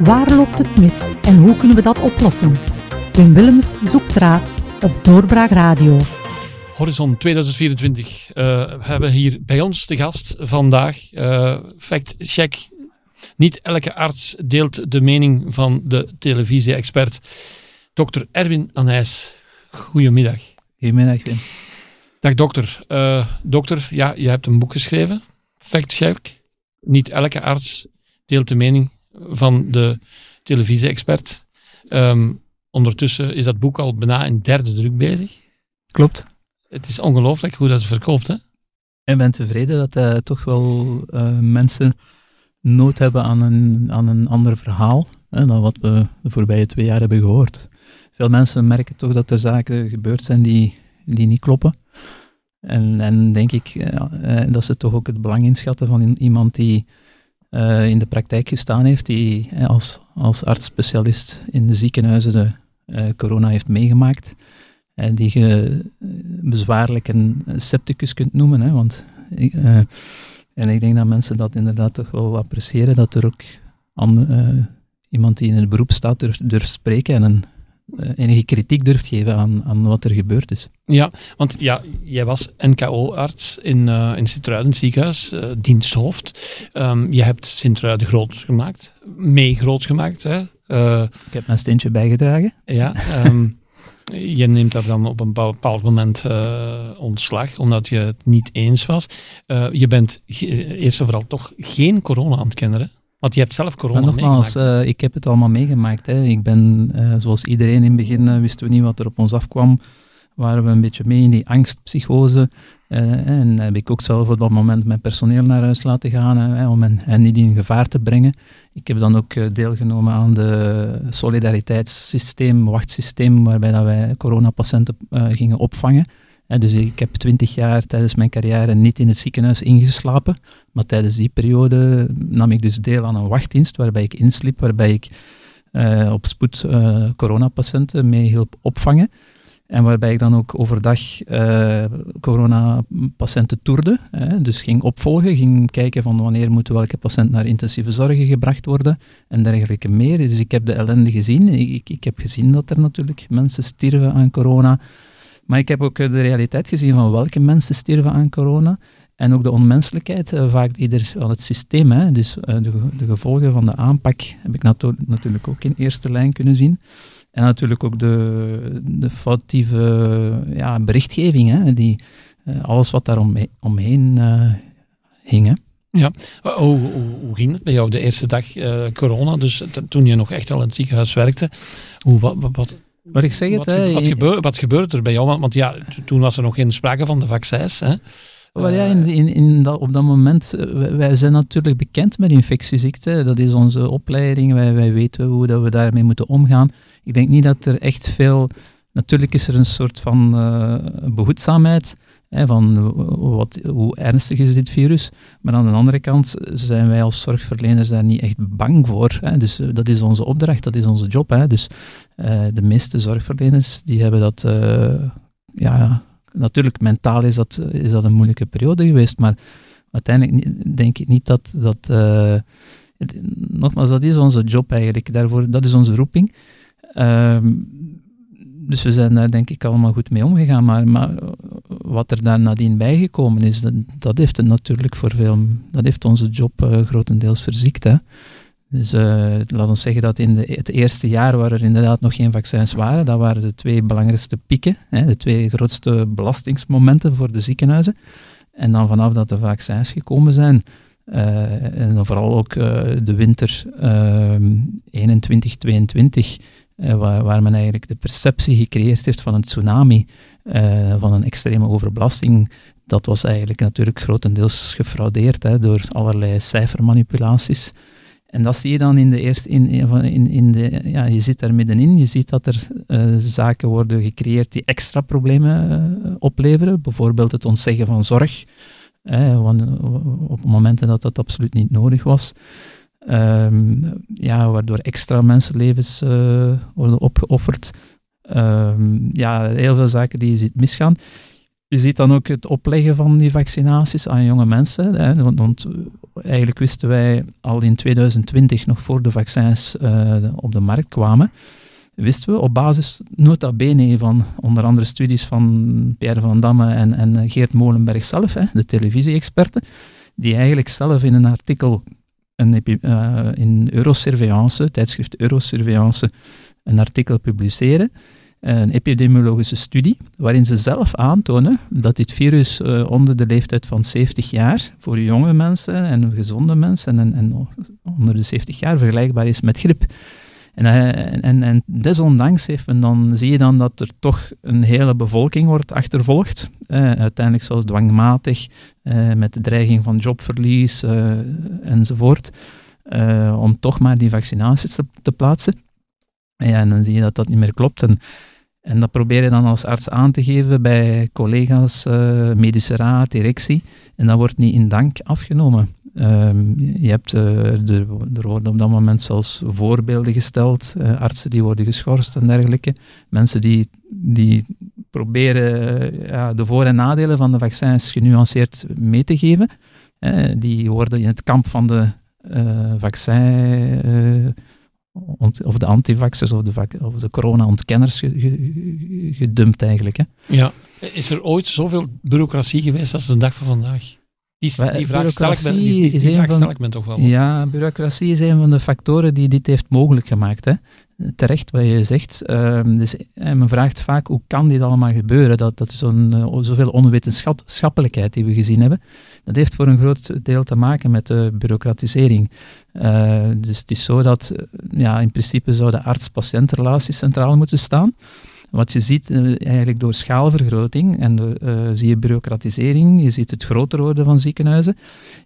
Waar loopt het mis en hoe kunnen we dat oplossen? Wim Willems zoekt raad op Doorbraak Radio. Horizon 2024. Uh, we hebben hier bij ons de gast vandaag. Uh, fact check. Niet elke arts deelt de mening van de televisie-expert. Dr. Erwin Anijs. Goedemiddag. Goedemiddag, Wim. Dag dokter. Uh, dokter, ja, je hebt een boek geschreven. Fact check. Niet elke arts deelt de mening van de televisie-expert. Um, ondertussen is dat boek al bijna in derde druk bezig. Klopt. Het is ongelooflijk hoe dat verkoopt, hè? Ik ben tevreden dat uh, toch wel uh, mensen nood hebben aan een, aan een ander verhaal hè, dan wat we de voorbije twee jaar hebben gehoord. Veel mensen merken toch dat er zaken gebeurd zijn die, die niet kloppen. En, en denk ik uh, dat ze toch ook het belang inschatten van iemand die uh, in de praktijk gestaan heeft, die als, als arts-specialist in de ziekenhuizen de uh, corona heeft meegemaakt, en die je bezwaarlijk een septicus kunt noemen. Hè, want, en ik denk dat mensen dat inderdaad toch wel appreciëren, dat er ook an, iemand die in het beroep staat durft, durft spreken en een eh, enige kritiek durft geven aan, aan wat er gebeurd is. Ja, want ja, jij was NKO-arts in, uh, in Sint-Truiden ziekenhuis, uh, diensthoofd. Um, je hebt Sint-Truiden groot gemaakt, mee groot gemaakt. Hè? Uh, Ik heb mijn steentje bijgedragen. Ja, um, je neemt daar dan op een bepaald moment ontslag, omdat je het niet eens was. je bent eerst en vooral toch geen corona aan het kennen, want je hebt zelf corona maar nogmaals, meegemaakt. Uh, ik heb het allemaal meegemaakt. Hè. Ik ben, uh, zoals iedereen in het begin, uh, wisten we niet wat er op ons afkwam. Waren we een beetje mee in die angstpsychose. en heb ik ook zelf op dat moment mijn personeel naar huis laten gaan om hen, hen, niet in gevaar te brengen. Ik heb dan ook deelgenomen aan de solidariteitssysteem, wachtsysteem, waarbij dat wij coronapatiënten gingen opvangen dus ik heb twintig jaar tijdens mijn carrière niet in het ziekenhuis ingeslapen, maar tijdens die periode nam ik dus deel aan een wachtdienst waarbij ik insliep, waarbij ik uh, op spoed uh, coronapatiënten mee hielp opvangen. En waarbij ik dan ook overdag uh, coronapatiënten toerde. Hè, dus ging opvolgen, ging kijken van wanneer moeten welke patiënt naar intensieve zorgen gebracht worden en dergelijke meer. Dus ik heb de ellende gezien. Ik, ik heb gezien dat er natuurlijk mensen stierven aan corona. Maar ik heb ook eh, de realiteit gezien van welke mensen sterven aan corona. En ook de onmenselijkheid uh, vaak ieder van het systeem. Hè. Dus uh, de, de, gevolgen van de aanpak heb ik natu natuurlijk ook in eerste lijn kunnen zien. En natuurlijk ook de, de foutieve ja, berichtgeving. Hè, die, alles wat daar omheen hing. Hè. Ja, hoe, hoe, hoe, ging het bij jou de eerste dag corona? Dus toen je nog echt al in het ziekenhuis werkte. Hoe, wat, wat maar ik zeg het, wat, wat, gebeurde, wat gebeurde er bij jou? Want, want ja, toen was er nog geen sprake van de vaccins. Hè? Wel ja, in, in, in dat, op dat moment, wij zijn natuurlijk bekend met infectieziekten. Dat is onze opleiding, wij, wij weten hoe dat we daarmee moeten omgaan. Ik denk niet dat er echt veel... Natuurlijk is er een soort van uh, behoedzaamheid, hè, van wat, hoe ernstig is dit virus. Maar aan de andere kant zijn wij als zorgverleners daar niet echt bang voor. Hè. Dus uh, dat is onze opdracht, dat is onze job. Hè. Dus uh, de meeste zorgverleners die hebben dat... ja, natuurlijk, mentaal is dat, is dat een moeilijke periode geweest, maar uiteindelijk denk ik niet dat... dat nogmaals, dat is onze job eigenlijk. Daarvoor, dat is onze roeping. Ehm, dus we zijn daar denk ik allemaal goed mee omgegaan. Maar, maar wat er daar nadien bijgekomen is, dat, dat, heeft het natuurlijk voor veel, dat heeft onze job uh, grotendeels verziekt. Hè. Dus uh, laat ons zeggen dat in de, het eerste jaar waar er inderdaad nog geen vaccins waren, dat waren de twee belangrijkste pieken, hè, de twee grootste belastingsmomenten voor de ziekenhuizen. En dan vanaf dat de vaccins gekomen zijn, uh, en vooral ook de winter 21, 22, uh, waar, waar, men eigenlijk de perceptie gecreëerd heeft van een tsunami, uh, van een extreme overbelasting. Dat was eigenlijk natuurlijk grotendeels gefraudeerd hè, door allerlei cijfermanipulaties. En dat zie je dan in de eerste, in, in, in de, ja, je zit daar middenin, je ziet dat er uh, zaken worden gecreëerd die extra problemen opleveren. Bijvoorbeeld het ontzeggen van zorg, op momenten dat dat absoluut niet nodig was. Um, ja, waardoor extra mensenlevens uh, worden opgeofferd. Um, ja, heel veel zaken die je ziet misgaan. Je ziet dan ook het opleggen van die vaccinaties aan jonge mensen. Hè, want, want eigenlijk wisten wij al in 2020, nog voor de vaccins uh, op de markt kwamen, wisten we op basis nota bene van onder andere studies van Pierre van Damme en, en Geert Molenberg zelf, hè, de televisie-experten, die eigenlijk zelf in een artikel een, uh, in Eurosurveillance, tijdschrift Eurosurveillance, een artikel publiceren, een epidemiologische studie, waarin ze zelf aantonen dat dit virus uh, onder de leeftijd van 70 jaar voor jonge mensen en gezonde mensen en, en onder de 70 jaar vergelijkbaar is met griep. En, en, en, desondanks heeft men dan, zie je dan dat er toch een hele bevolking wordt achtervolgd. Eh, uiteindelijk zelfs dwangmatig, eh, met de dreiging van jobverlies eh, enzovoort. Eh, om toch maar die vaccinaties te, plaatsen. Ja, en dan zie je dat dat niet meer klopt. En, en dat probeer je dan als arts aan te geven bij collega's, medische raad, directie. En dat wordt niet in dank afgenomen. Um, je hebt, uh, er, er worden op dat moment zelfs voorbeelden gesteld, uh, artsen die worden geschorst en dergelijke. Mensen die, die proberen ja, de voor- en nadelen van de vaccins genuanceerd mee te geven. die worden in het kamp van de vaccin of de antivaxers of de, of de corona-ontkenners gedumpt eigenlijk. Hè. Ja. Is er ooit zoveel bureaucratie geweest als de dag van vandaag? Die, die vraag stel ik me, die, die, die vraag stel ik me toch wel. Ja, bureaucratie is een van de factoren die dit heeft mogelijk gemaakt. Hè. Terecht wat je zegt. Uh, dus, en men vraagt vaak hoe kan dit allemaal gebeuren? Dat, dat is zo'n, uh, zoveel onwetenschappelijkheid die we gezien hebben. Dat heeft voor een groot deel te maken met de bureaucratisering. Uh, dus het is zo dat ja, in principe zou de arts-patiëntrelatie centraal moeten staan. Wat je ziet uh, eigenlijk door schaalvergroting en uh, zie je bureaucratisering, je ziet het groter worden van ziekenhuizen,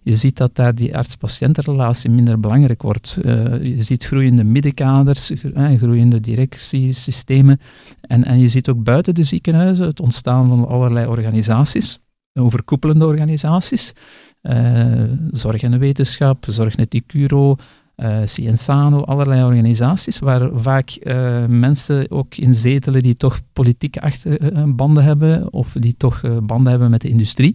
je ziet dat daar die arts-patiëntenrelatie minder belangrijk wordt. Uh, je ziet groeiende middenkaders, groeiende directiesystemen en, en je ziet ook buiten de ziekenhuizen het ontstaan van allerlei organisaties, overkoepelende organisaties. zorg en wetenschap, zorg net Curo, uh, Cienzano, allerlei organisaties waar vaak uh, mensen ook in zetelen die toch politieke achter, uh, banden hebben of die toch banden hebben met de industrie.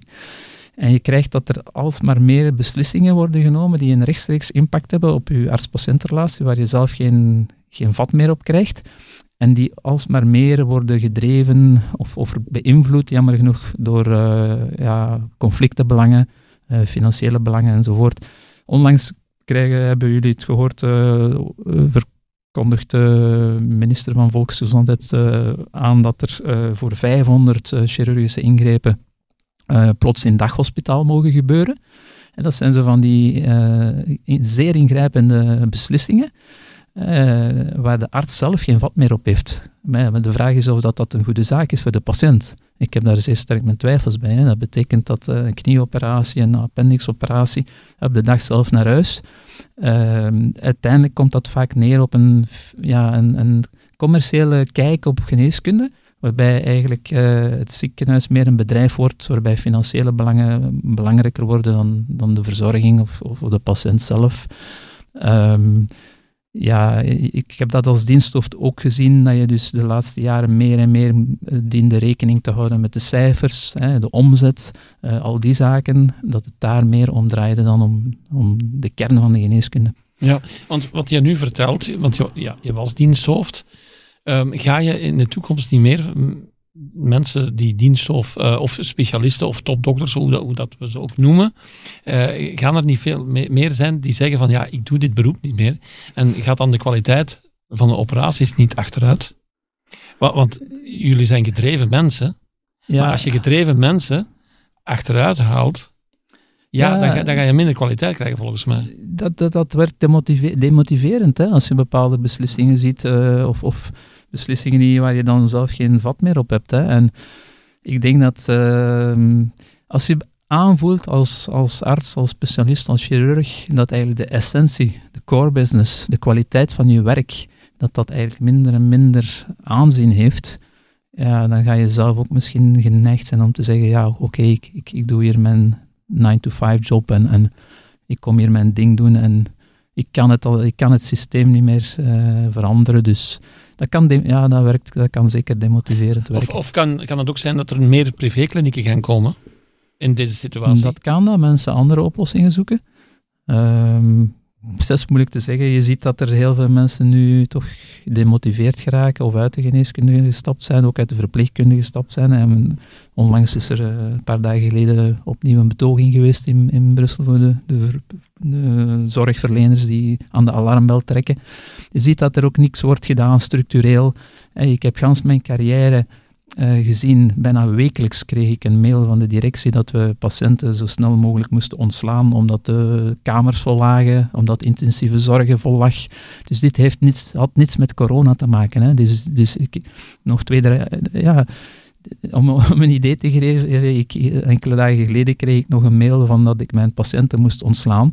En je krijgt dat er alsmaar meer beslissingen worden genomen die een rechtstreeks impact hebben op je arts-patiëntrelatie, waar je zelf geen, geen vat meer op krijgt. En die alsmaar meer worden gedreven of, of beïnvloed, jammer genoeg, door ja, conflictenbelangen, financiële belangen enzovoort. Onlangs krijgen, hebben jullie het gehoord, uh, verkondigt de minister van Volksgezondheid uh, aan dat er uh, voor 500 chirurgische ingrepen plots in daghospitaal mogen gebeuren. En dat zijn zo van die zeer ingrijpende beslissingen. Waar de arts zelf geen vat meer op heeft. Maar de vraag is of dat, dat een goede zaak is voor de patiënt. Ik heb daar zeer sterk mijn twijfels bij. Hè. Dat betekent dat uh, een knieoperatie, een appendixoperatie, op de dag zelf naar huis. Uh, uiteindelijk komt dat vaak neer op een, ja, een, een commerciële kijk op geneeskunde, waarbij eigenlijk uh, het ziekenhuis meer een bedrijf wordt, waarbij financiële belangen belangrijker worden dan, dan de verzorging of, of de patiënt zelf. Um, ja, ik heb dat als diensthoofd ook gezien, dat je dus de laatste jaren meer en meer eh, diende rekening te houden met de cijfers, hè, de omzet, uh, al die zaken, dat het daar meer om draaide dan om, om de kern van de geneeskunde. Ja, want wat je nu vertelt, want je, ja, je was diensthoofd, um, ga je in de toekomst niet meer mensen die dienst of, uh, of specialisten of topdokters, hoe dat, hoe dat we ze ook noemen, uh, gaan er niet veel meer zijn die zeggen van ja, ik doe dit beroep niet meer. En gaat dan de kwaliteit van de operaties niet achteruit? Want, want jullie zijn gedreven mensen, ja. maar als je gedreven mensen achteruit haalt, ja, ja, dan, dan, ga je minder kwaliteit krijgen volgens mij. Dat, dat, dat werkt demotiverend hè, als je bepaalde beslissingen ziet uh, of, of beslissingen die, waar je dan zelf geen vat meer op hebt. Hè. En ik denk dat uh, als je aanvoelt als, als arts, als specialist, als chirurg, dat eigenlijk de essentie, de core business, de kwaliteit van je werk, dat dat eigenlijk minder en minder aanzien heeft, ja, dan ga je zelf ook misschien geneigd zijn om te zeggen, ja, oké, ik, ik, ik doe hier mijn 9-to-5 job en, en ik kom hier mijn ding doen en ik kan het, al, ik kan het systeem niet meer uh, veranderen, dus dat kan, ja, dat werkt, dat kan zeker demotiverend werken. Of, of kan, kan het ook zijn dat er meer privéklinieken gaan komen in deze situatie? Dat kan, dat mensen andere oplossingen zoeken. Ehm, is moeilijk te zeggen. Je ziet dat er heel veel mensen nu toch gedemotiveerd geraken of uit de geneeskunde gestapt zijn, ook uit de verpleegkunde gestapt zijn. En onlangs is er eh, een paar dagen geleden opnieuw een betoging geweest in, in Brussel voor de, de, de, zorgverleners die aan de alarmbel trekken. Je ziet dat er ook niks wordt gedaan structureel. Ik heb gans mijn carrière uh, gezien, bijna wekelijks kreeg ik een mail van de directie dat we patiënten zo snel mogelijk moesten ontslaan, omdat de kamers vol lagen, omdat intensieve zorgen vol lag. Dus dit heeft niets, had niets met corona te maken. Hè. Dus, dus ik, nog twee, ja, om, om, een idee te geven, ik, enkele dagen geleden kreeg ik nog een mail van dat ik mijn patiënten moest ontslaan.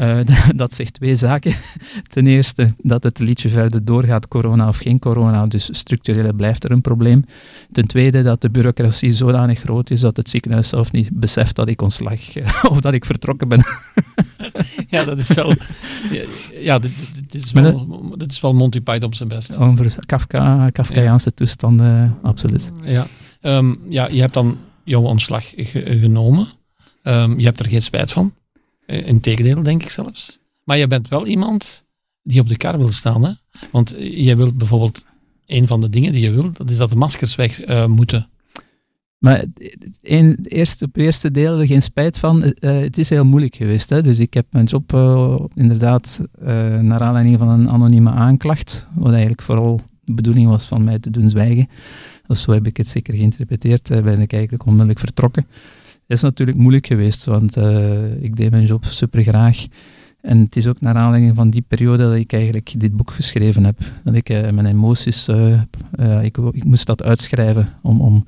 Uh, dat zegt twee zaken. Ten eerste dat het liedje verder doorgaat, corona of geen corona, dus structureel blijft er een probleem. Ten tweede dat de bureaucratie zodanig groot is dat het ziekenhuis zelf niet beseft dat ik ontslag of dat ik vertrokken ben. ja, dat is wel. Ja, dit, dit, is wel, dit is wel Monty Python op zijn best. Over Kafka, Kafkaiaanse toestanden, absoluut. Ja. Um, ja, je hebt dan jouw ontslag genomen. Um, je hebt er geen spijt van. Eh, Integendeel, denk ik zelfs. Maar je bent wel iemand die op de kar wil staan. Hè? Want je wilt bijvoorbeeld, een van de dingen die je wilt, dat is dat de maskers weg uh, moeten. Maar in, eerst, op het eerste deel geen spijt van. Uh, het is heel moeilijk geweest. Hè? Dus ik heb mijn job inderdaad naar aanleiding van een anonieme aanklacht, wat eigenlijk vooral de bedoeling was van mij te doen zwijgen. Dus zo heb ik het zeker geïnterpreteerd. ben ik eigenlijk onmiddellijk vertrokken is natuurlijk moeilijk geweest, want uh, ik deed mijn job super graag. En het is ook naar aanleiding van die periode dat ik eigenlijk dit boek geschreven heb. Dat ik uh, mijn emoties, uh, ik, ik, moest dat uitschrijven. Om, om,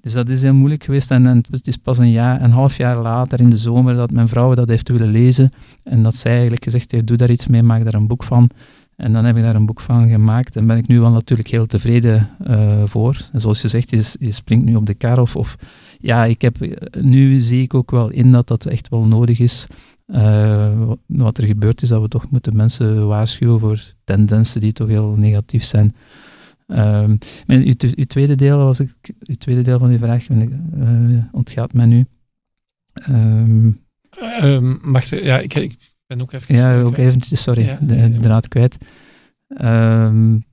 dus dat is heel moeilijk geweest. En, en, het is pas een, jaar, een half jaar later in de zomer dat mijn vrouw dat heeft willen lezen. En dat zij eigenlijk gezegd heeft, doe daar iets mee, maak daar een boek van. En dan heb ik daar een boek van gemaakt en ben ik nu wel natuurlijk heel tevreden voor. En zoals je zegt, je, je springt nu op de kar of, of ja, ik heb, nu zie ik ook wel in dat dat echt wel nodig is. Uh, wat er gebeurd is, dat we toch moeten mensen waarschuwen voor tendensen die toch heel negatief zijn. Mijn, uw, uw, tweede deel was ik, uw tweede deel van die vraag uh, ontgaat mij nu. Um, mag ja, ik, ik, ben ook even. Ja, ook eventjes, sorry, ja, de, de, draad kwijt. Um,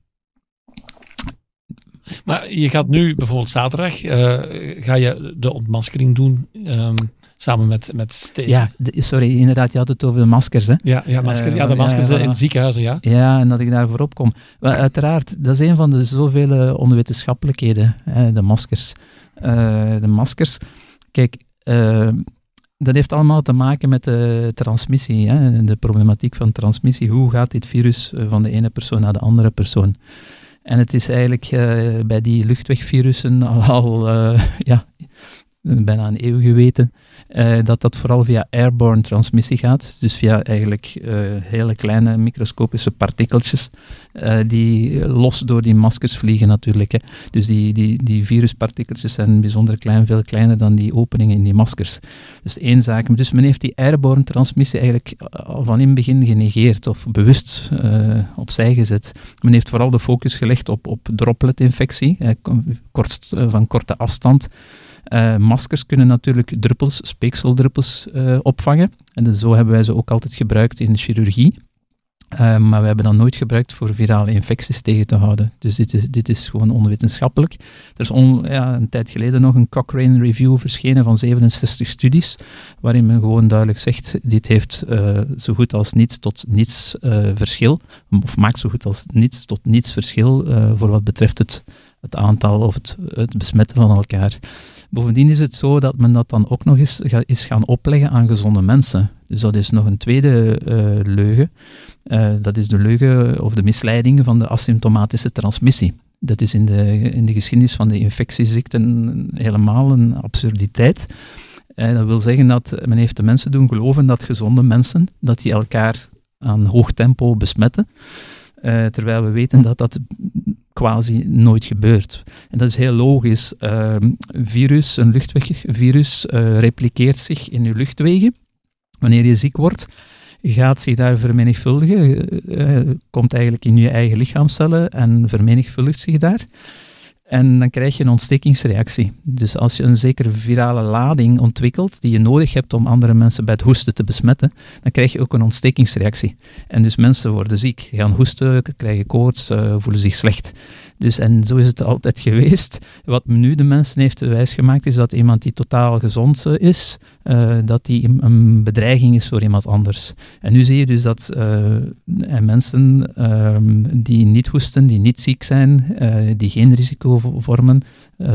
maar je gaat nu bijvoorbeeld zaterdag, uh, ga je de ontmaskering doen um, samen met, met Steven. Ja, de, sorry, inderdaad, je had het over de maskers. Hè? Ja, ja, masker, uh, ja de maskers ja, ja, in ziekenhuizen, ja. Ja, en dat ik daar voorop kom. Maar uiteraard, dat is een van de zoveel onwetenschappelijkheden, hè, de maskers. De maskers, kijk, dat heeft allemaal te maken met de transmissie, hè, de problematiek van transmissie. Hoe gaat dit virus van de ene persoon naar de andere persoon? En het is eigenlijk uh, bij die luchtwegvirussen al, al uh, ja, bijna een eeuw geweten, uh, dat dat vooral via airborne transmissie gaat. Dus via eigenlijk uh, hele kleine microscopische partikeltjes uh, die los door die maskers vliegen natuurlijk. Hè. Dus die, die, die viruspartikeltjes zijn bijzonder klein, veel kleiner dan die openingen in die maskers. Dus één zaak. Dus men heeft die airborne transmissie eigenlijk al van in het begin genegeerd of bewust opzij gezet. Men heeft vooral de focus gelegd op, op droplet-infectie, kort, van korte afstand. Uh, maskers kunnen natuurlijk druppels, speekseldruppels uh, opvangen. En dus zo hebben wij ze ook altijd gebruikt in de chirurgie. Uh, maar we hebben dat nooit gebruikt voor virale infecties tegen te houden. Dus dit is, dit is gewoon onwetenschappelijk. Er is on, ja, een tijd geleden nog een Cochrane Review verschenen van 67 studies, waarin men gewoon duidelijk zegt, dit heeft zo goed als niets tot niets verschil, of maakt zo goed als niets tot niets verschil voor wat betreft het, het aantal of het, het besmetten van elkaar. Bovendien is het zo dat men dat dan ook nog eens is gaan opleggen aan gezonde mensen. Dus dat is nog een tweede uh, leugen. Uh, dat is de leugen of de misleiding van de asymptomatische transmissie. Dat is in de, in de geschiedenis van de infectieziekten helemaal een absurditeit. Uh, dat wil zeggen dat men heeft de mensen doen geloven dat gezonde mensen, dat die elkaar aan hoog tempo besmetten. Terwijl we weten dat dat quasi nooit gebeurt. En dat is heel logisch. Uh, virus, een luchtwegvirus, uh, repliceert zich in je luchtwegen. Wanneer je ziek wordt, gaat zich daar vermenigvuldigen, uh, komt eigenlijk in je eigen lichaamcellen en vermenigvuldigt zich daar. En dan krijg je een ontstekingsreactie. Dus als je een zekere virale lading ontwikkelt, die je nodig hebt om andere mensen bij het hoesten te besmetten, dan krijg je ook een ontstekingsreactie. En dus mensen worden ziek, gaan hoesten, krijgen koorts, uh, voelen zich slecht. Dus, en zo is het altijd geweest. Wat nu de mensen heeft wijsgemaakt, is dat iemand die totaal gezond eh, is, uh, dat die een bedreiging is voor iemand anders. En nu zie je dus dat uh, mensen ehm, die niet hoesten, die niet ziek zijn, die geen risico vormen,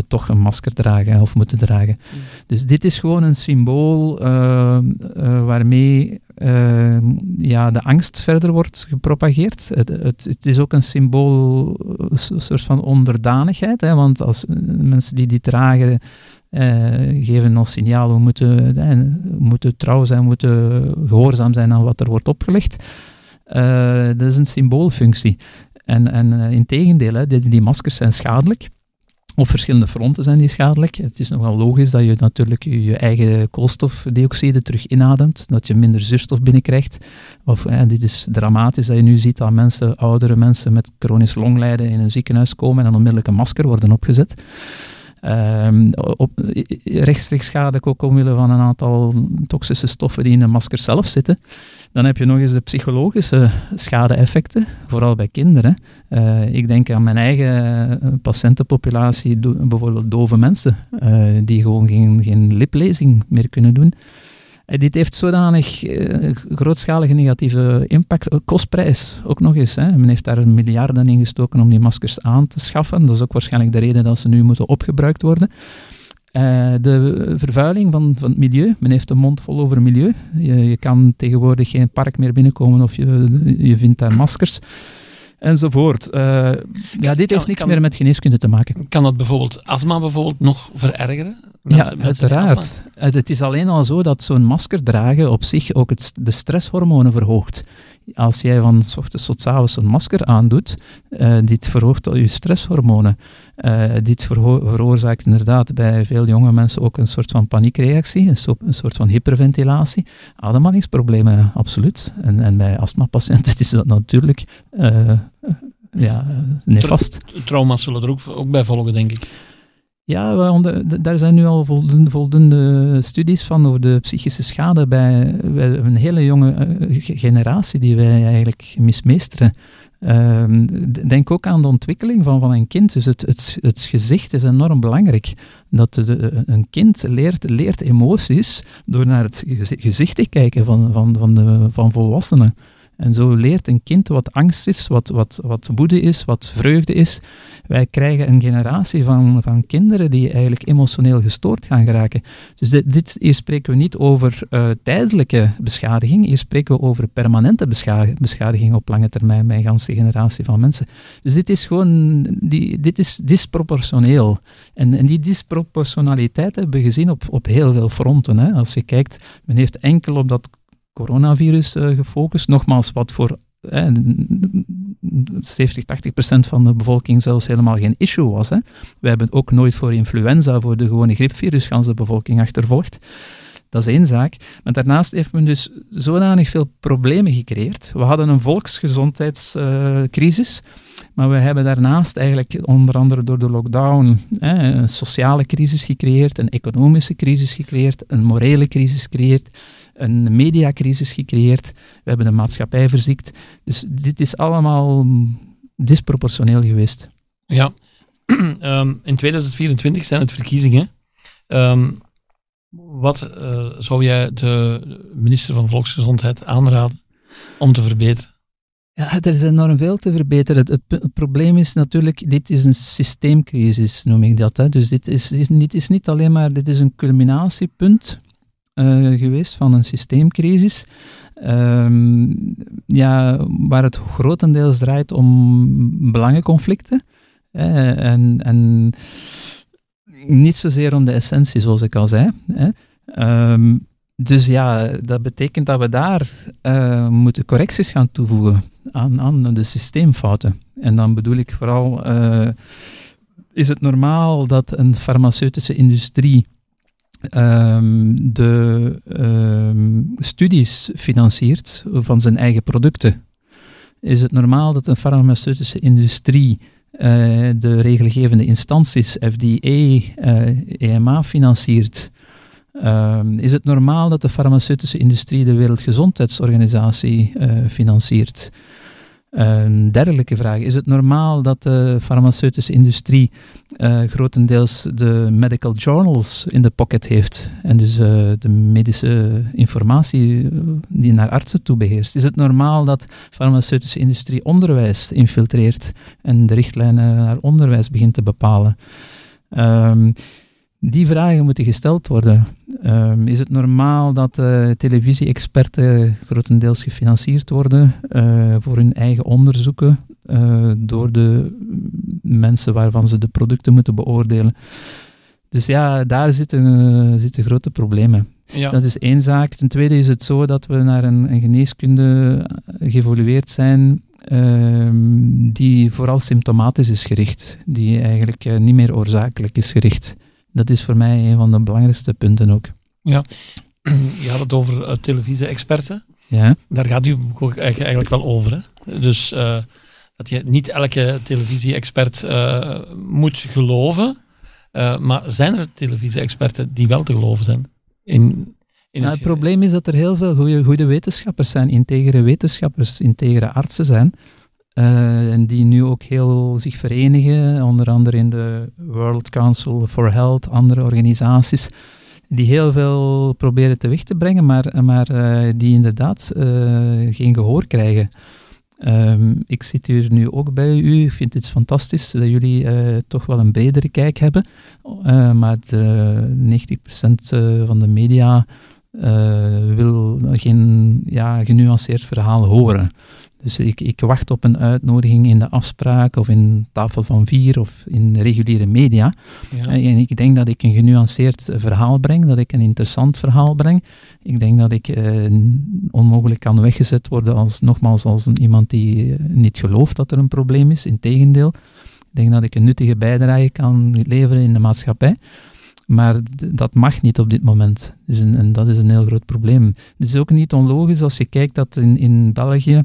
toch een masker dragen of moeten dragen. Mm. Dus dit is gewoon een symbool waarmee Ehm, ja, de angst verder wordt gepropageerd. Het, het, is ook een symbool, een soort van onderdanigheid, hè, want als mensen die die dragen uh, geven als signaal, we moeten, uh, moeten trouw zijn, moeten gehoorzaam zijn aan wat er wordt opgelegd. Dat is een symboolfunctie. En, en in tegendeel, hè, die maskers zijn schadelijk. Op verschillende fronten zijn die schadelijk. Het is nogal logisch dat je natuurlijk je eigen koolstofdioxide terug inademt, dat je minder zuurstof binnenkrijgt. Of, dit is dramatisch dat je nu ziet dat mensen, oudere mensen met chronisch longlijden in een ziekenhuis komen en onmiddellijk een masker worden opgezet. Um, op, rechtstreeks schadelijk ook omwille van een aantal toxische stoffen die in de masker zelf zitten. Dan heb je nog eens de psychologische schade-effecten, vooral bij kinderen. Uh, ik denk aan mijn eigen eh, patiëntenpopulatie, bijvoorbeeld dove mensen, uh, die gewoon geen, geen liplezing meer kunnen doen. Dit heeft zodanig uh, grootschalige negatieve impact. Kostprijs ook nog eens. Hè. Men heeft daar miljarden in gestoken om die maskers aan te schaffen. Dat is ook waarschijnlijk de reden dat ze nu moeten opgebruikt worden. Uh, de vervuiling van, van het milieu. Men heeft de mond vol over milieu. Je, je kan tegenwoordig geen park meer binnenkomen of je, je vindt daar maskers enzovoort. Uh, ja, dit heeft niks meer met geneeskunde te maken. Kan dat bijvoorbeeld astma bijvoorbeeld nog verergeren? Mensen, ja, uiteraard. Het is alleen al zo dat zo'n masker dragen op zich ook het, de stresshormonen verhoogt als jij van s ochtends tot avonds een masker aandoet, uh, dit verhoogt al je stresshormonen. Uh, dit veroorzaakt inderdaad bij veel jonge mensen ook een soort van paniekreactie, een, so een soort van hyperventilatie. Ademhalingsproblemen, absoluut. En, en bij astmapatiënten is dat natuurlijk uh, ja, nefast. Tra trauma's zullen er ook, ook bij volgen, denk ik. Ja, daar zijn nu al voldoende, voldoende, studies van over de psychische schade bij, een hele jonge eh, generatie die wij eigenlijk mismeesteren. Uh, denk ook aan de ontwikkeling van, van een kind. Dus het, het, het gezicht is enorm belangrijk. Dat een kind leert, leert emoties door naar het gezicht te kijken van, van, van, de, van volwassenen. En zo leert een kind wat angst is, wat, wat, wat woede is, wat vreugde is. Wij krijgen een generatie van, van kinderen die eigenlijk emotioneel gestoord gaan geraken. Dus dit, dit hier spreken we niet over uh, tijdelijke beschadiging, hier spreken we over permanente beschadiging op lange termijn bij een ganse generatie van mensen. Dus dit is gewoon, die, dit is disproportioneel. En, en die disproportionaliteit hebben we gezien op, op heel veel fronten. Hè. Als je kijkt, men heeft enkel op dat coronavirus uh, gefocust. Nogmaals, wat voor eh, 70, 80 procent van de bevolking zelfs helemaal geen issue was. Hè. We hebben ook nooit voor influenza, voor de gewone griepvirus, de bevolking achtervolgd. Dat is één zaak. Maar daarnaast heeft men dus zodanig veel problemen gecreëerd. We hadden een volksgezondheidscrisis. Maar we hebben daarnaast eigenlijk onder andere door de lockdown een sociale crisis gecreëerd, een economische crisis gecreëerd, een morele crisis gecreëerd een mediacrisis gecreëerd, we hebben de maatschappij verziekt. Dus dit is allemaal disproportioneel geweest. Ja, um, in 2024 zijn het verkiezingen. Um, wat uh, zou jij de minister van Volksgezondheid aanraden om te verbeteren? Ja, er is enorm veel te verbeteren. Het, het, probleem is natuurlijk, dit is een systeemcrisis, noem ik dat. Hè. Dus dit is, is, niet, is niet alleen maar, dit is een culminatiepunt uh, geweest van een systeemcrisis. Um, ja, waar het grotendeels draait om belangenconflicten. En, en niet zozeer om de essentie, zoals ik al zei. Um, dus ja, dat betekent dat we daar uh, moeten correcties gaan toevoegen aan, aan de systeemfouten. En dan bedoel ik vooral, uh, is het normaal dat een farmaceutische industrie um, de um, studies financiert van zijn eigen producten. Is het normaal dat een farmaceutische industrie de regelgevende instanties, FDA, EMA, financiert. Ehm, is het normaal dat de farmaceutische industrie de Wereldgezondheidsorganisatie financiert? Een dergelijke vraag. Is het normaal dat de farmaceutische industrie uh, grotendeels de medical journals in de pocket heeft en dus uh, de medische informatie eh, die naar artsen toe beheerst? Is het normaal dat de farmaceutische industrie onderwijs infiltreert en de richtlijnen naar onderwijs begint te bepalen? Um, die vragen moeten gesteld worden. Um, is het normaal dat uh, televisie-experten grotendeels gefinancierd worden uh, voor hun eigen onderzoeken uh, door de mensen waarvan ze de producten moeten beoordelen? Dus ja, daar zitten, zitten grote problemen. Ja. Dat is één zaak. Ten tweede is het zo dat we naar een, een geneeskunde geëvolueerd zijn ehm, die vooral symptomatisch is gericht, die eigenlijk niet meer oorzakelijk is gericht. Dat is voor mij een van de belangrijkste punten ook. Ja, je had het over uh, televisie-experten. Ja. Daar gaat u ook eigenlijk wel over. Hè? Dus uh, dat je niet elke televisie-expert uh, moet geloven. maar zijn er televisie-experten die wel te geloven zijn? In, in nou, het, het probleem is dat er heel veel goede, goede wetenschappers zijn, integere wetenschappers, integere artsen zijn. En die ook heel zich verenigen, onder andere in de World Council for Health, andere organisaties, die heel veel proberen teweeg te brengen, maar, maar uh, die inderdaad uh, geen gehoor krijgen. Um, ik zit hier nu ook bij u. Ik vind het fantastisch dat jullie toch wel een bredere kijk hebben. maar de 90% van de media wil geen ja, genuanceerd verhaal horen. Dus ik, ik wacht op een uitnodiging in de afspraak of in tafel van vier of in reguliere media. Ja. En ik denk dat ik een genuanceerd verhaal breng, dat ik een interessant verhaal breng. Ik denk dat ik eh, onmogelijk kan weggezet worden als, nogmaals, als een, iemand die eh, niet gelooft dat er een probleem is. Integendeel, ik denk dat ik een nuttige bijdrage kan leveren in de maatschappij. Maar dat mag niet op dit moment. Dus een, en dat is een heel groot probleem. Het is ook niet onlogisch als je kijkt dat in, in België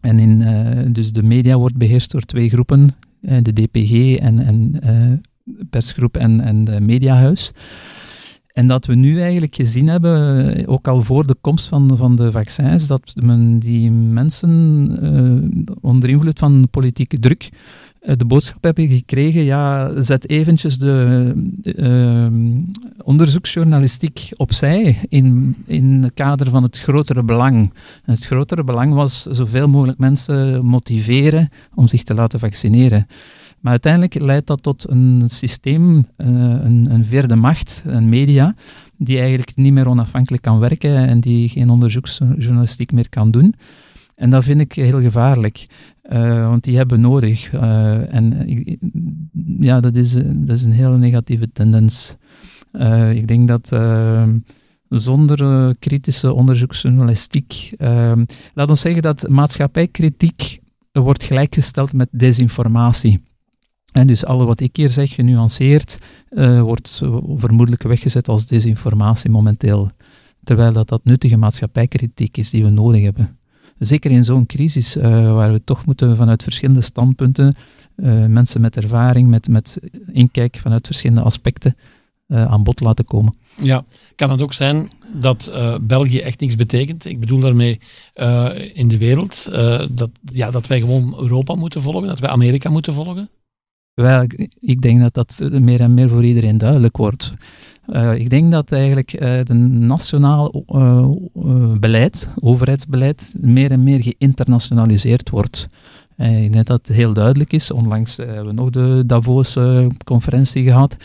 en in, uh, dus de media wordt beheerst door twee groepen, uh, de DPG en, en uh, persgroep en, en de mediahuis. En dat we nu eigenlijk gezien hebben, ook al voor de komst van, van de vaccins, dat men die mensen onder invloed van politieke druk eh, de boodschap hebben gekregen, ja, zet eventjes de, ehm, onderzoeksjournalistiek opzij in, in het kader van het grotere belang. Het grotere belang was zoveel mogelijk mensen motiveren om zich te laten vaccineren. Maar uiteindelijk leidt dat tot een systeem, uh, een, een vierde macht, een media, die eigenlijk niet meer onafhankelijk kan werken en die geen onderzoeksjournalistiek meer kan doen. En dat vind ik heel gevaarlijk. Uh, want die hebben nodig. Uh, en ja, dat is, dat is een hele negatieve tendens. Ik denk dat zonder kritische onderzoeksjournalistiek, laat ons zeggen dat maatschappijkritiek wordt gelijkgesteld met desinformatie. En dus alle wat ik hier zeg, genuanceerd, wordt vermoedelijk weggezet als desinformatie momenteel. Terwijl dat, dat nuttige maatschappijkritiek is die we nodig hebben zeker in zo'n crisis, uh, waar we toch moeten vanuit verschillende standpunten, uh, mensen met ervaring, met, met inkijk vanuit verschillende aspecten uh, aan bod laten komen. Ja, kan het ook zijn dat België echt niks betekent? Ik bedoel daarmee in de wereld, dat, ja, dat wij gewoon Europa moeten volgen, dat wij Amerika moeten volgen? Wel, ik denk dat dat meer en meer voor iedereen duidelijk wordt. Uh, ik denk dat eigenlijk het nationaal uh, beleid, overheidsbeleid, meer en meer geïnternationaliseerd wordt. ik denk dat heel duidelijk is. Onlangs hebben we nog de Davos-conferentie gehad.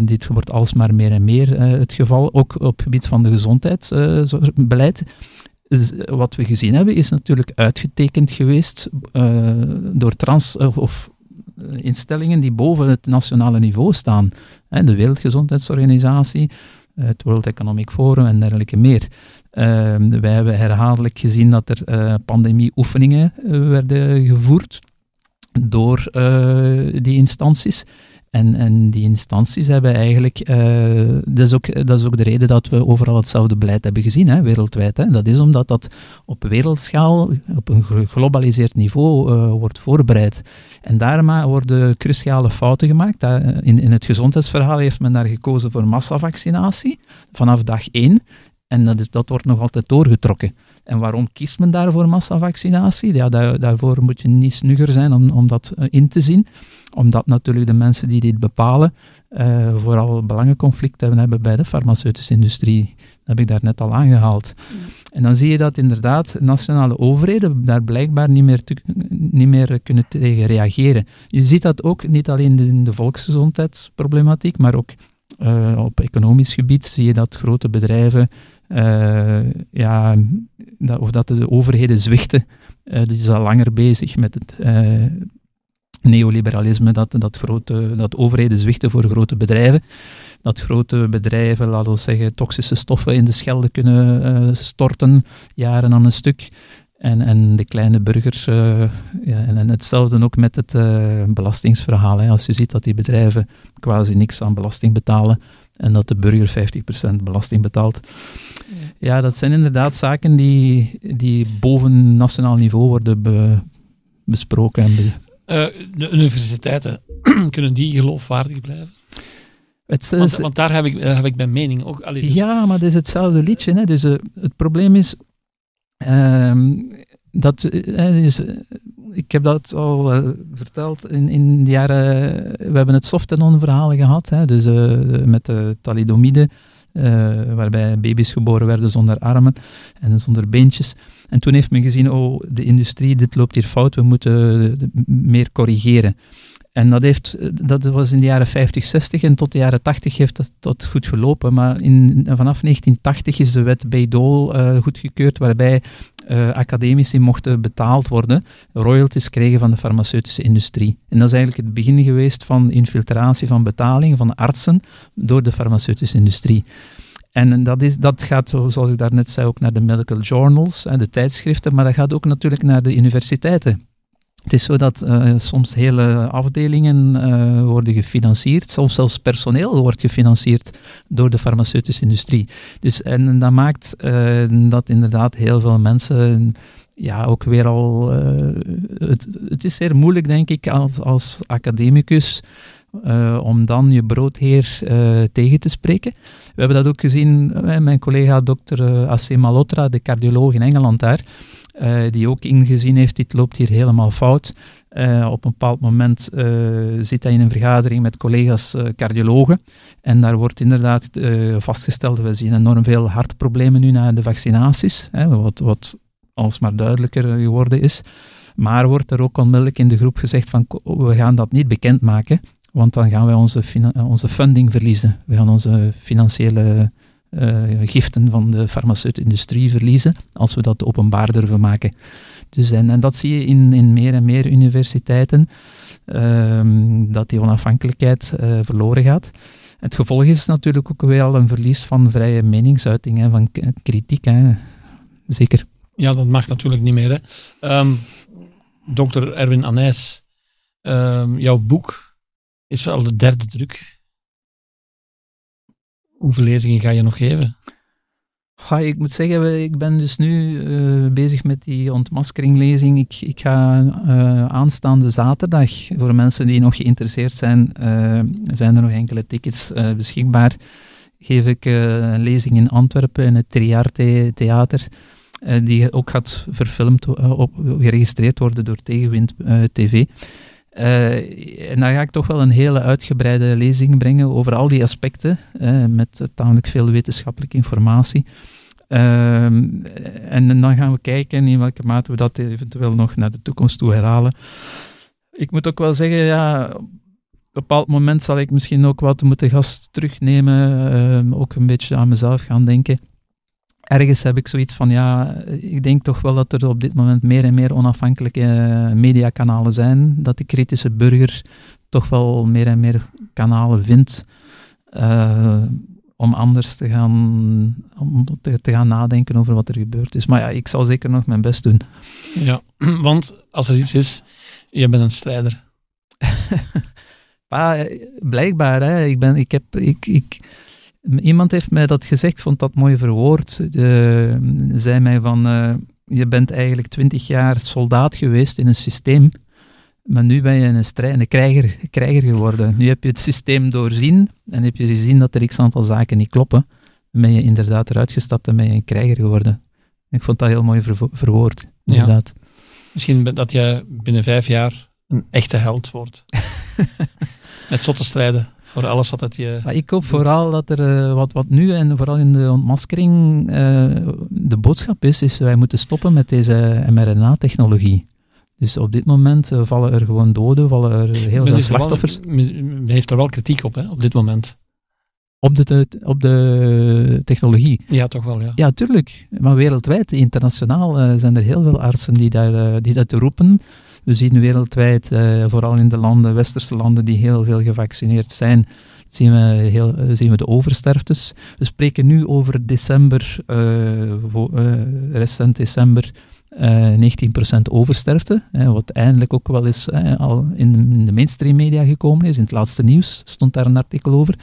dit wordt alsmaar meer en meer het geval, ook op het gebied van de gezondheidsbeleid. Wat we gezien hebben is natuurlijk uitgetekend geweest door trans- of eh, instellingen die boven het nationale niveau staan. De Wereldgezondheidsorganisatie, eh, het World Economic Forum en dergelijke meer. Ehm, wij hebben herhaaldelijk gezien dat er uh, pandemieoefeningen werden gevoerd door die instanties. En, en die instanties hebben eigenlijk, uh, dat, is ook, dat is ook de reden dat we overal hetzelfde beleid hebben gezien, hè, wereldwijd. Hè. Dat is omdat dat op wereldschaal, op een geglobaliseerd niveau, uh, wordt voorbereid. En daarmee worden cruciale fouten gemaakt. In, in het gezondheidsverhaal heeft men daar gekozen voor massavaccinatie vanaf dag één. En dat, is, dat wordt nog altijd doorgetrokken. En waarom kiest men daarvoor massavaccinatie? Ja, daar, daarvoor moet je niet snugger zijn om, om dat uh, in te zien. Omdat natuurlijk de mensen die dit bepalen uh, vooral belangenconflicten hebben bij de farmaceutische industrie. Dat heb ik daar net al aangehaald. Ja. En dan zie je dat inderdaad nationale overheden daar blijkbaar niet meer, te, niet meer kunnen tegen reageren. Je ziet dat ook niet alleen in de volksgezondheidsproblematiek, maar ook uh, op economisch gebied zie je dat grote bedrijven uh, ja, dat, of dat de overheden zwichten, uh, die al langer bezig met het neoliberalisme, dat, dat, grote, dat overheden zwichten voor grote bedrijven. Dat grote bedrijven, laten we zeggen, toxische stoffen in de Schelde kunnen storten, jaren aan een stuk. En, en de kleine burgers, uh, ja, en, hetzelfde ook met het uh, belastingsverhaal. Hè. Als je ziet dat die bedrijven quasi niks aan belasting betalen en dat de burger 50% belasting betaalt. Ja. dat zijn inderdaad zaken die, die boven nationaal niveau worden be, besproken. En be... uh, de universiteiten, kunnen die geloofwaardig blijven? Het, want, want, daar heb ik, heb ik mijn mening ook. Allee, dus... Ja, maar het is hetzelfde liedje. Hè. Dus het probleem is Um, dat, dus, ik heb dat al verteld in, in de jaren. We hebben het Softenon-verhaal gehad, hè, dus met de thalidomide, waarbij baby's geboren werden zonder armen en zonder beentjes. En toen heeft men gezien: oh, de industrie, dit loopt hier fout, we moeten meer corrigeren. En dat, heeft, dat was in de jaren 50, 60 en tot de jaren 80 heeft dat, dat goed gelopen. Maar in, vanaf 1980 is de wet Bayh-Dole uh, goedgekeurd, waarbij uh, academici mochten betaald worden, royalties kregen van de farmaceutische industrie. En dat is eigenlijk het begin geweest van infiltratie van betaling van artsen door de farmaceutische industrie. En dat, is, dat gaat, zoals ik daarnet zei, ook naar de medical journals, de tijdschriften, maar dat gaat ook natuurlijk naar de universiteiten. Het is zo dat uh, soms hele afdelingen uh, worden gefinancierd, soms zelfs personeel wordt gefinancierd door de farmaceutische industrie. Dus, en dat maakt uh, dat inderdaad heel veel mensen ja, ook weer al. het, het is zeer moeilijk, denk ik, als, als academicus. Om dan je broodheer tegen te spreken. We hebben dat ook gezien, mijn collega dokter AC Malotra, de cardioloog in Engeland daar, die ook ingezien heeft, dit loopt hier helemaal fout. Op een bepaald moment zit hij in een vergadering met collega's cardiologen. En daar wordt inderdaad vastgesteld, we zien enorm veel hartproblemen nu na de vaccinaties, hè, wat, wat alsmaar duidelijker geworden is. Maar wordt er ook onmiddellijk in de groep gezegd van we gaan dat niet bekendmaken, want dan gaan wij onze, onze funding verliezen. We gaan onze financiële uh, giften van de farmaceutische industrie verliezen als we dat openbaar durven maken. Dus, en, en dat zie je in, in meer en meer universiteiten, uh, dat die onafhankelijkheid uh, verloren gaat. Het gevolg is natuurlijk ook wel een verlies van vrije meningsuiting, hè, van kritiek. Hè. Zeker. Ja, dat mag natuurlijk niet meer. Hè. Um. Erwin Anijs, um, jouw boek is wel de derde druk Hoeveel lezingen ga je nog geven? Ik moet zeggen, ik ben dus nu uh, bezig met die ontmaskeringlezing. Ik, ik ga uh, aanstaande zaterdag, voor mensen die nog geïnteresseerd zijn, uh, zijn er nog enkele tickets beschikbaar. Geef ik een lezing in Antwerpen in het Triarte Theater, die ook gaat verfilmd, op, geregistreerd worden door Tegenwind TV. Uh, en dan ga ik toch wel een hele uitgebreide lezing brengen over al die aspecten, uh, met tamelijk veel wetenschappelijke informatie. Uh, en, dan gaan we kijken in welke mate we dat eventueel nog naar de toekomst toe herhalen. Ik moet ook wel zeggen, ja, op een bepaald moment zal ik misschien ook wat moeten gast terugnemen, ook een beetje aan mezelf gaan denken ergens heb ik zoiets van, ja, ik denk toch wel dat er op dit moment meer en meer onafhankelijke uh, mediakanalen zijn, dat de kritische burger toch wel meer en meer kanalen vindt uh, om anders te gaan, om te, te, gaan nadenken over wat er gebeurd is. Maar ja, ik zal zeker nog mijn best doen. Ja, want als er iets is, je bent een strijder. Pa, blijkbaar, hè, ik ben, ik heb, ik, ik, iemand heeft mij dat gezegd, vond dat mooi verwoord. zei mij van, uh, je bent eigenlijk twintig jaar soldaat geweest in een systeem, maar nu ben je een, strijd, een krijger, krijger geworden. Nu heb je het systeem doorzien en heb je gezien dat er x aantal zaken niet kloppen. Dan ben je inderdaad eruit gestapt en ben je een krijger geworden. Ik vond dat heel mooi verwoord, inderdaad. Misschien dat je binnen vijf jaar een echte held wordt. Met zotte strijden voor alles wat het je. Maar ik hoop vooral dat er uh, wat, wat nu en vooral in de ontmaskering uh, de boodschap is, is wij moeten stoppen met deze mRNA-technologie. Dus op dit moment uh, vallen er gewoon doden, vallen er heel veel slachtoffers. Men heeft er wel kritiek op, hè, op dit moment. Op de, op de technologie? Ja, toch wel, ja. Ja, tuurlijk. Maar wereldwijd, internationaal, zijn er heel veel artsen die, daar, die dat roepen. We zien wereldwijd, uh, vooral in de landen, westerse landen die heel veel gevaccineerd zijn, zien we, heel, uh, zien we de oversterftes. We spreken nu over december, uh, recent december, 19% oversterfte, wat eindelijk ook wel eens al in de mainstream media gekomen is. In het laatste nieuws stond daar een artikel over.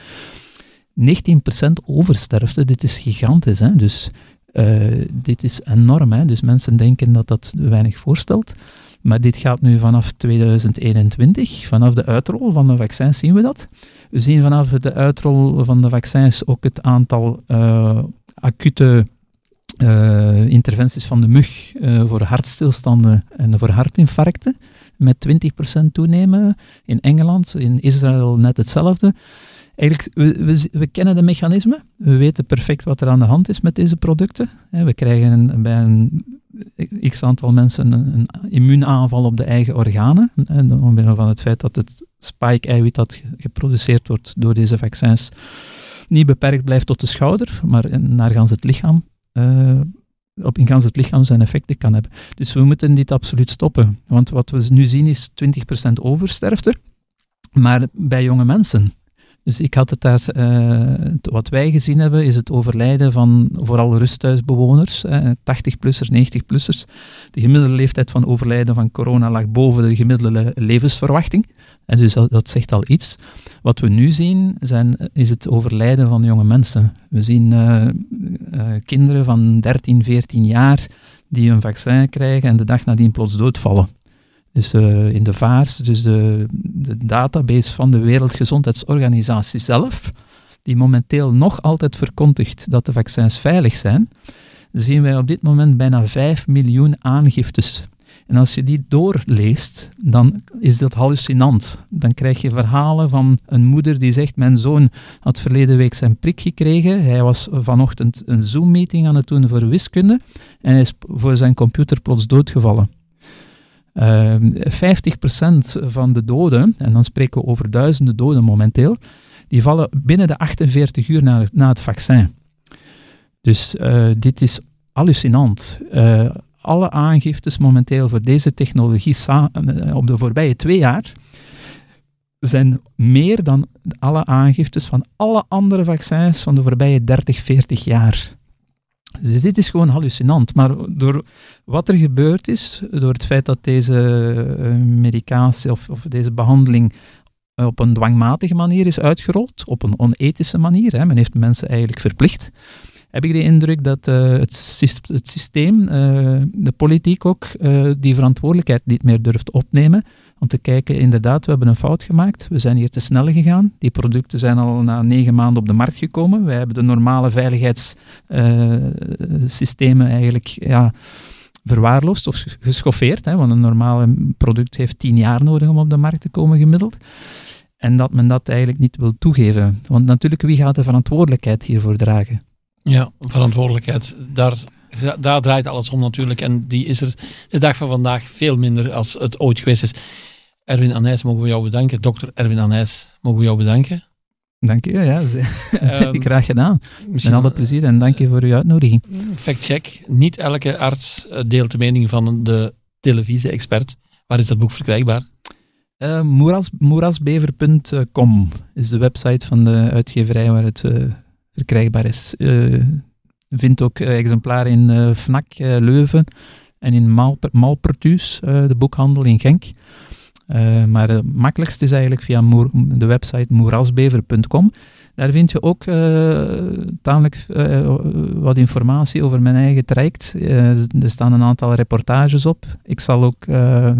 19% oversterfte, dit is gigantisch. Hè? Dus dit is enorm. Hè? Dus mensen denken dat dat weinig voorstelt. Maar dit gaat nu vanaf 2021, vanaf de uitrol van de vaccins zien we dat. We zien vanaf de uitrol van de vaccins ook het aantal uh, acute uh, interventies van de mug uh, voor hartstilstanden en voor hartinfarcten met 20% toenemen. In Engeland, in Israël net hetzelfde. Eigenlijk, we, we, kennen de mechanismen. We weten perfect wat er aan de hand is met deze producten. We krijgen bij een x aantal mensen een, een immuunaanval op de eigen organen. En omwille van het feit dat het spike-eiwit dat geproduceerd wordt door deze vaccins niet beperkt blijft tot de schouder, maar naar gans het lichaam. Uh, op in gans het lichaam zijn effecten kan hebben. Dus we moeten dit absoluut stoppen. Want wat we nu zien is 20% oversterfte, maar bij jonge mensen. Dus ik had het daar, uh, wat wij gezien hebben, is het overlijden van vooral rusthuisbewoners, uh, 80-plussers, 90-plussers. De gemiddelde leeftijd van overlijden van corona lag boven de gemiddelde levensverwachting. En dus dat, zegt al iets. Wat we nu zien, zijn, is het overlijden van jonge mensen. We zien kinderen van 13, 14 jaar die een vaccin krijgen en de dag nadien plots doodvallen. Dus uh, in de VAARS, dus de, de, database van de Wereldgezondheidsorganisatie zelf, die momenteel nog altijd verkondigt dat de vaccins veilig zijn, zien wij op dit moment bijna 5 miljoen aangiftes. En als je die doorleest, dan is dat hallucinant. Dan krijg je verhalen van een moeder die zegt: Mijn zoon had verleden week zijn prik gekregen. Hij was vanochtend een Zoom-meeting aan het doen voor wiskunde. En hij is voor zijn computer plots doodgevallen. Uh, ehm, 50% van de doden, en dan spreken we over duizenden doden momenteel, die vallen binnen de 48 uur na, na het vaccin. Dus uh, dit is hallucinant. Uh, alle aangiftes momenteel voor deze technologie eh, op de voorbije twee jaar zijn meer dan alle aangiftes van alle andere vaccins van de voorbije 30, 40 jaar. Dus dit is gewoon hallucinant. Maar door wat er gebeurd is, door het feit dat deze uh, medicatie of, of, deze behandeling op een dwangmatige manier is uitgerold, op een onethische manier, hè, men heeft mensen eigenlijk verplicht, heb ik de indruk dat uh, het, het, systeem, de politiek ook, die verantwoordelijkheid niet meer durft opnemen om te kijken, inderdaad, we hebben een fout gemaakt. We zijn hier te snel gegaan. Die producten zijn al na negen maanden op de markt gekomen. Wij hebben de normale veiligheidssystemen uh, eigenlijk ja, verwaarloosd of geschoffeerd. Hè, want een normale product heeft tien jaar nodig om op de markt te komen gemiddeld. En dat men dat eigenlijk niet wil toegeven. Want natuurlijk, wie gaat de verantwoordelijkheid hiervoor dragen? Ja, verantwoordelijkheid. Daar daar draait alles om natuurlijk. En die is er de dag van vandaag veel minder als het ooit geweest is. Erwin Anijs, mogen we jou bedanken. Dokter Erwin Anijs, mogen we jou bedanken. Dank je, ja. Um, Graag gedaan. Met alle plezier en dank je voor uw uitnodiging. Fact check. Niet elke arts eh, deelt de mening van de televisie-expert. Waar is dat boek verkrijgbaar? Uh, moerasbever.com is de website van de uitgeverij waar het uh, verkrijgbaar is. Uh, vindt ook exemplaren in FNAC Leuven en in Malpertuus, de boekhandel in Genk. Uh, maar het makkelijkste is eigenlijk via de website moerasbever.com. Daar vind je ook uh, wat informatie over mijn eigen traject. er staan een aantal reportages op. Ik zal ook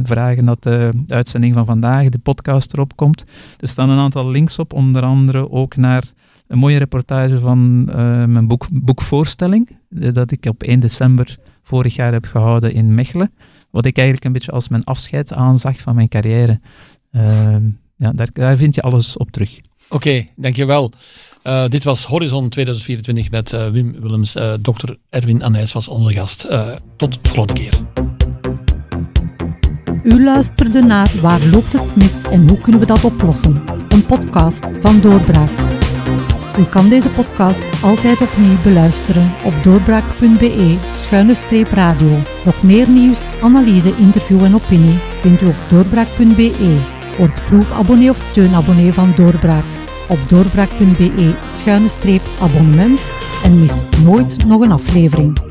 vragen dat de uitzending van vandaag, de podcast erop komt. Er staan een aantal links op, onder andere ook naar een mooie reportage van mijn boek, boekvoorstelling, dat ik op 1 december vorig jaar heb gehouden in Mechelen. Wat ik eigenlijk een beetje als mijn afscheid aanzag van mijn carrière. Ehm, ja, daar, daar vind je alles op terug. Oké, dankjewel. Uh, dit was Horizon 2024 met uh, Wim Willems. Uh, Dr. Erwin Anijs was onze gast. tot de volgende keer. U luisterde naar Waar loopt het mis en hoe kunnen we dat oplossen? Een podcast van Doorbraak. U kan deze podcast altijd opnieuw beluisteren op doorbraak.be-radio. Nog meer nieuws, analyse, interview en opinie vindt u op doorbraak.be. Word proefabonnee of steunabonnee van Doorbraak op doorbraak.be-abonnement en mis nooit nog een aflevering.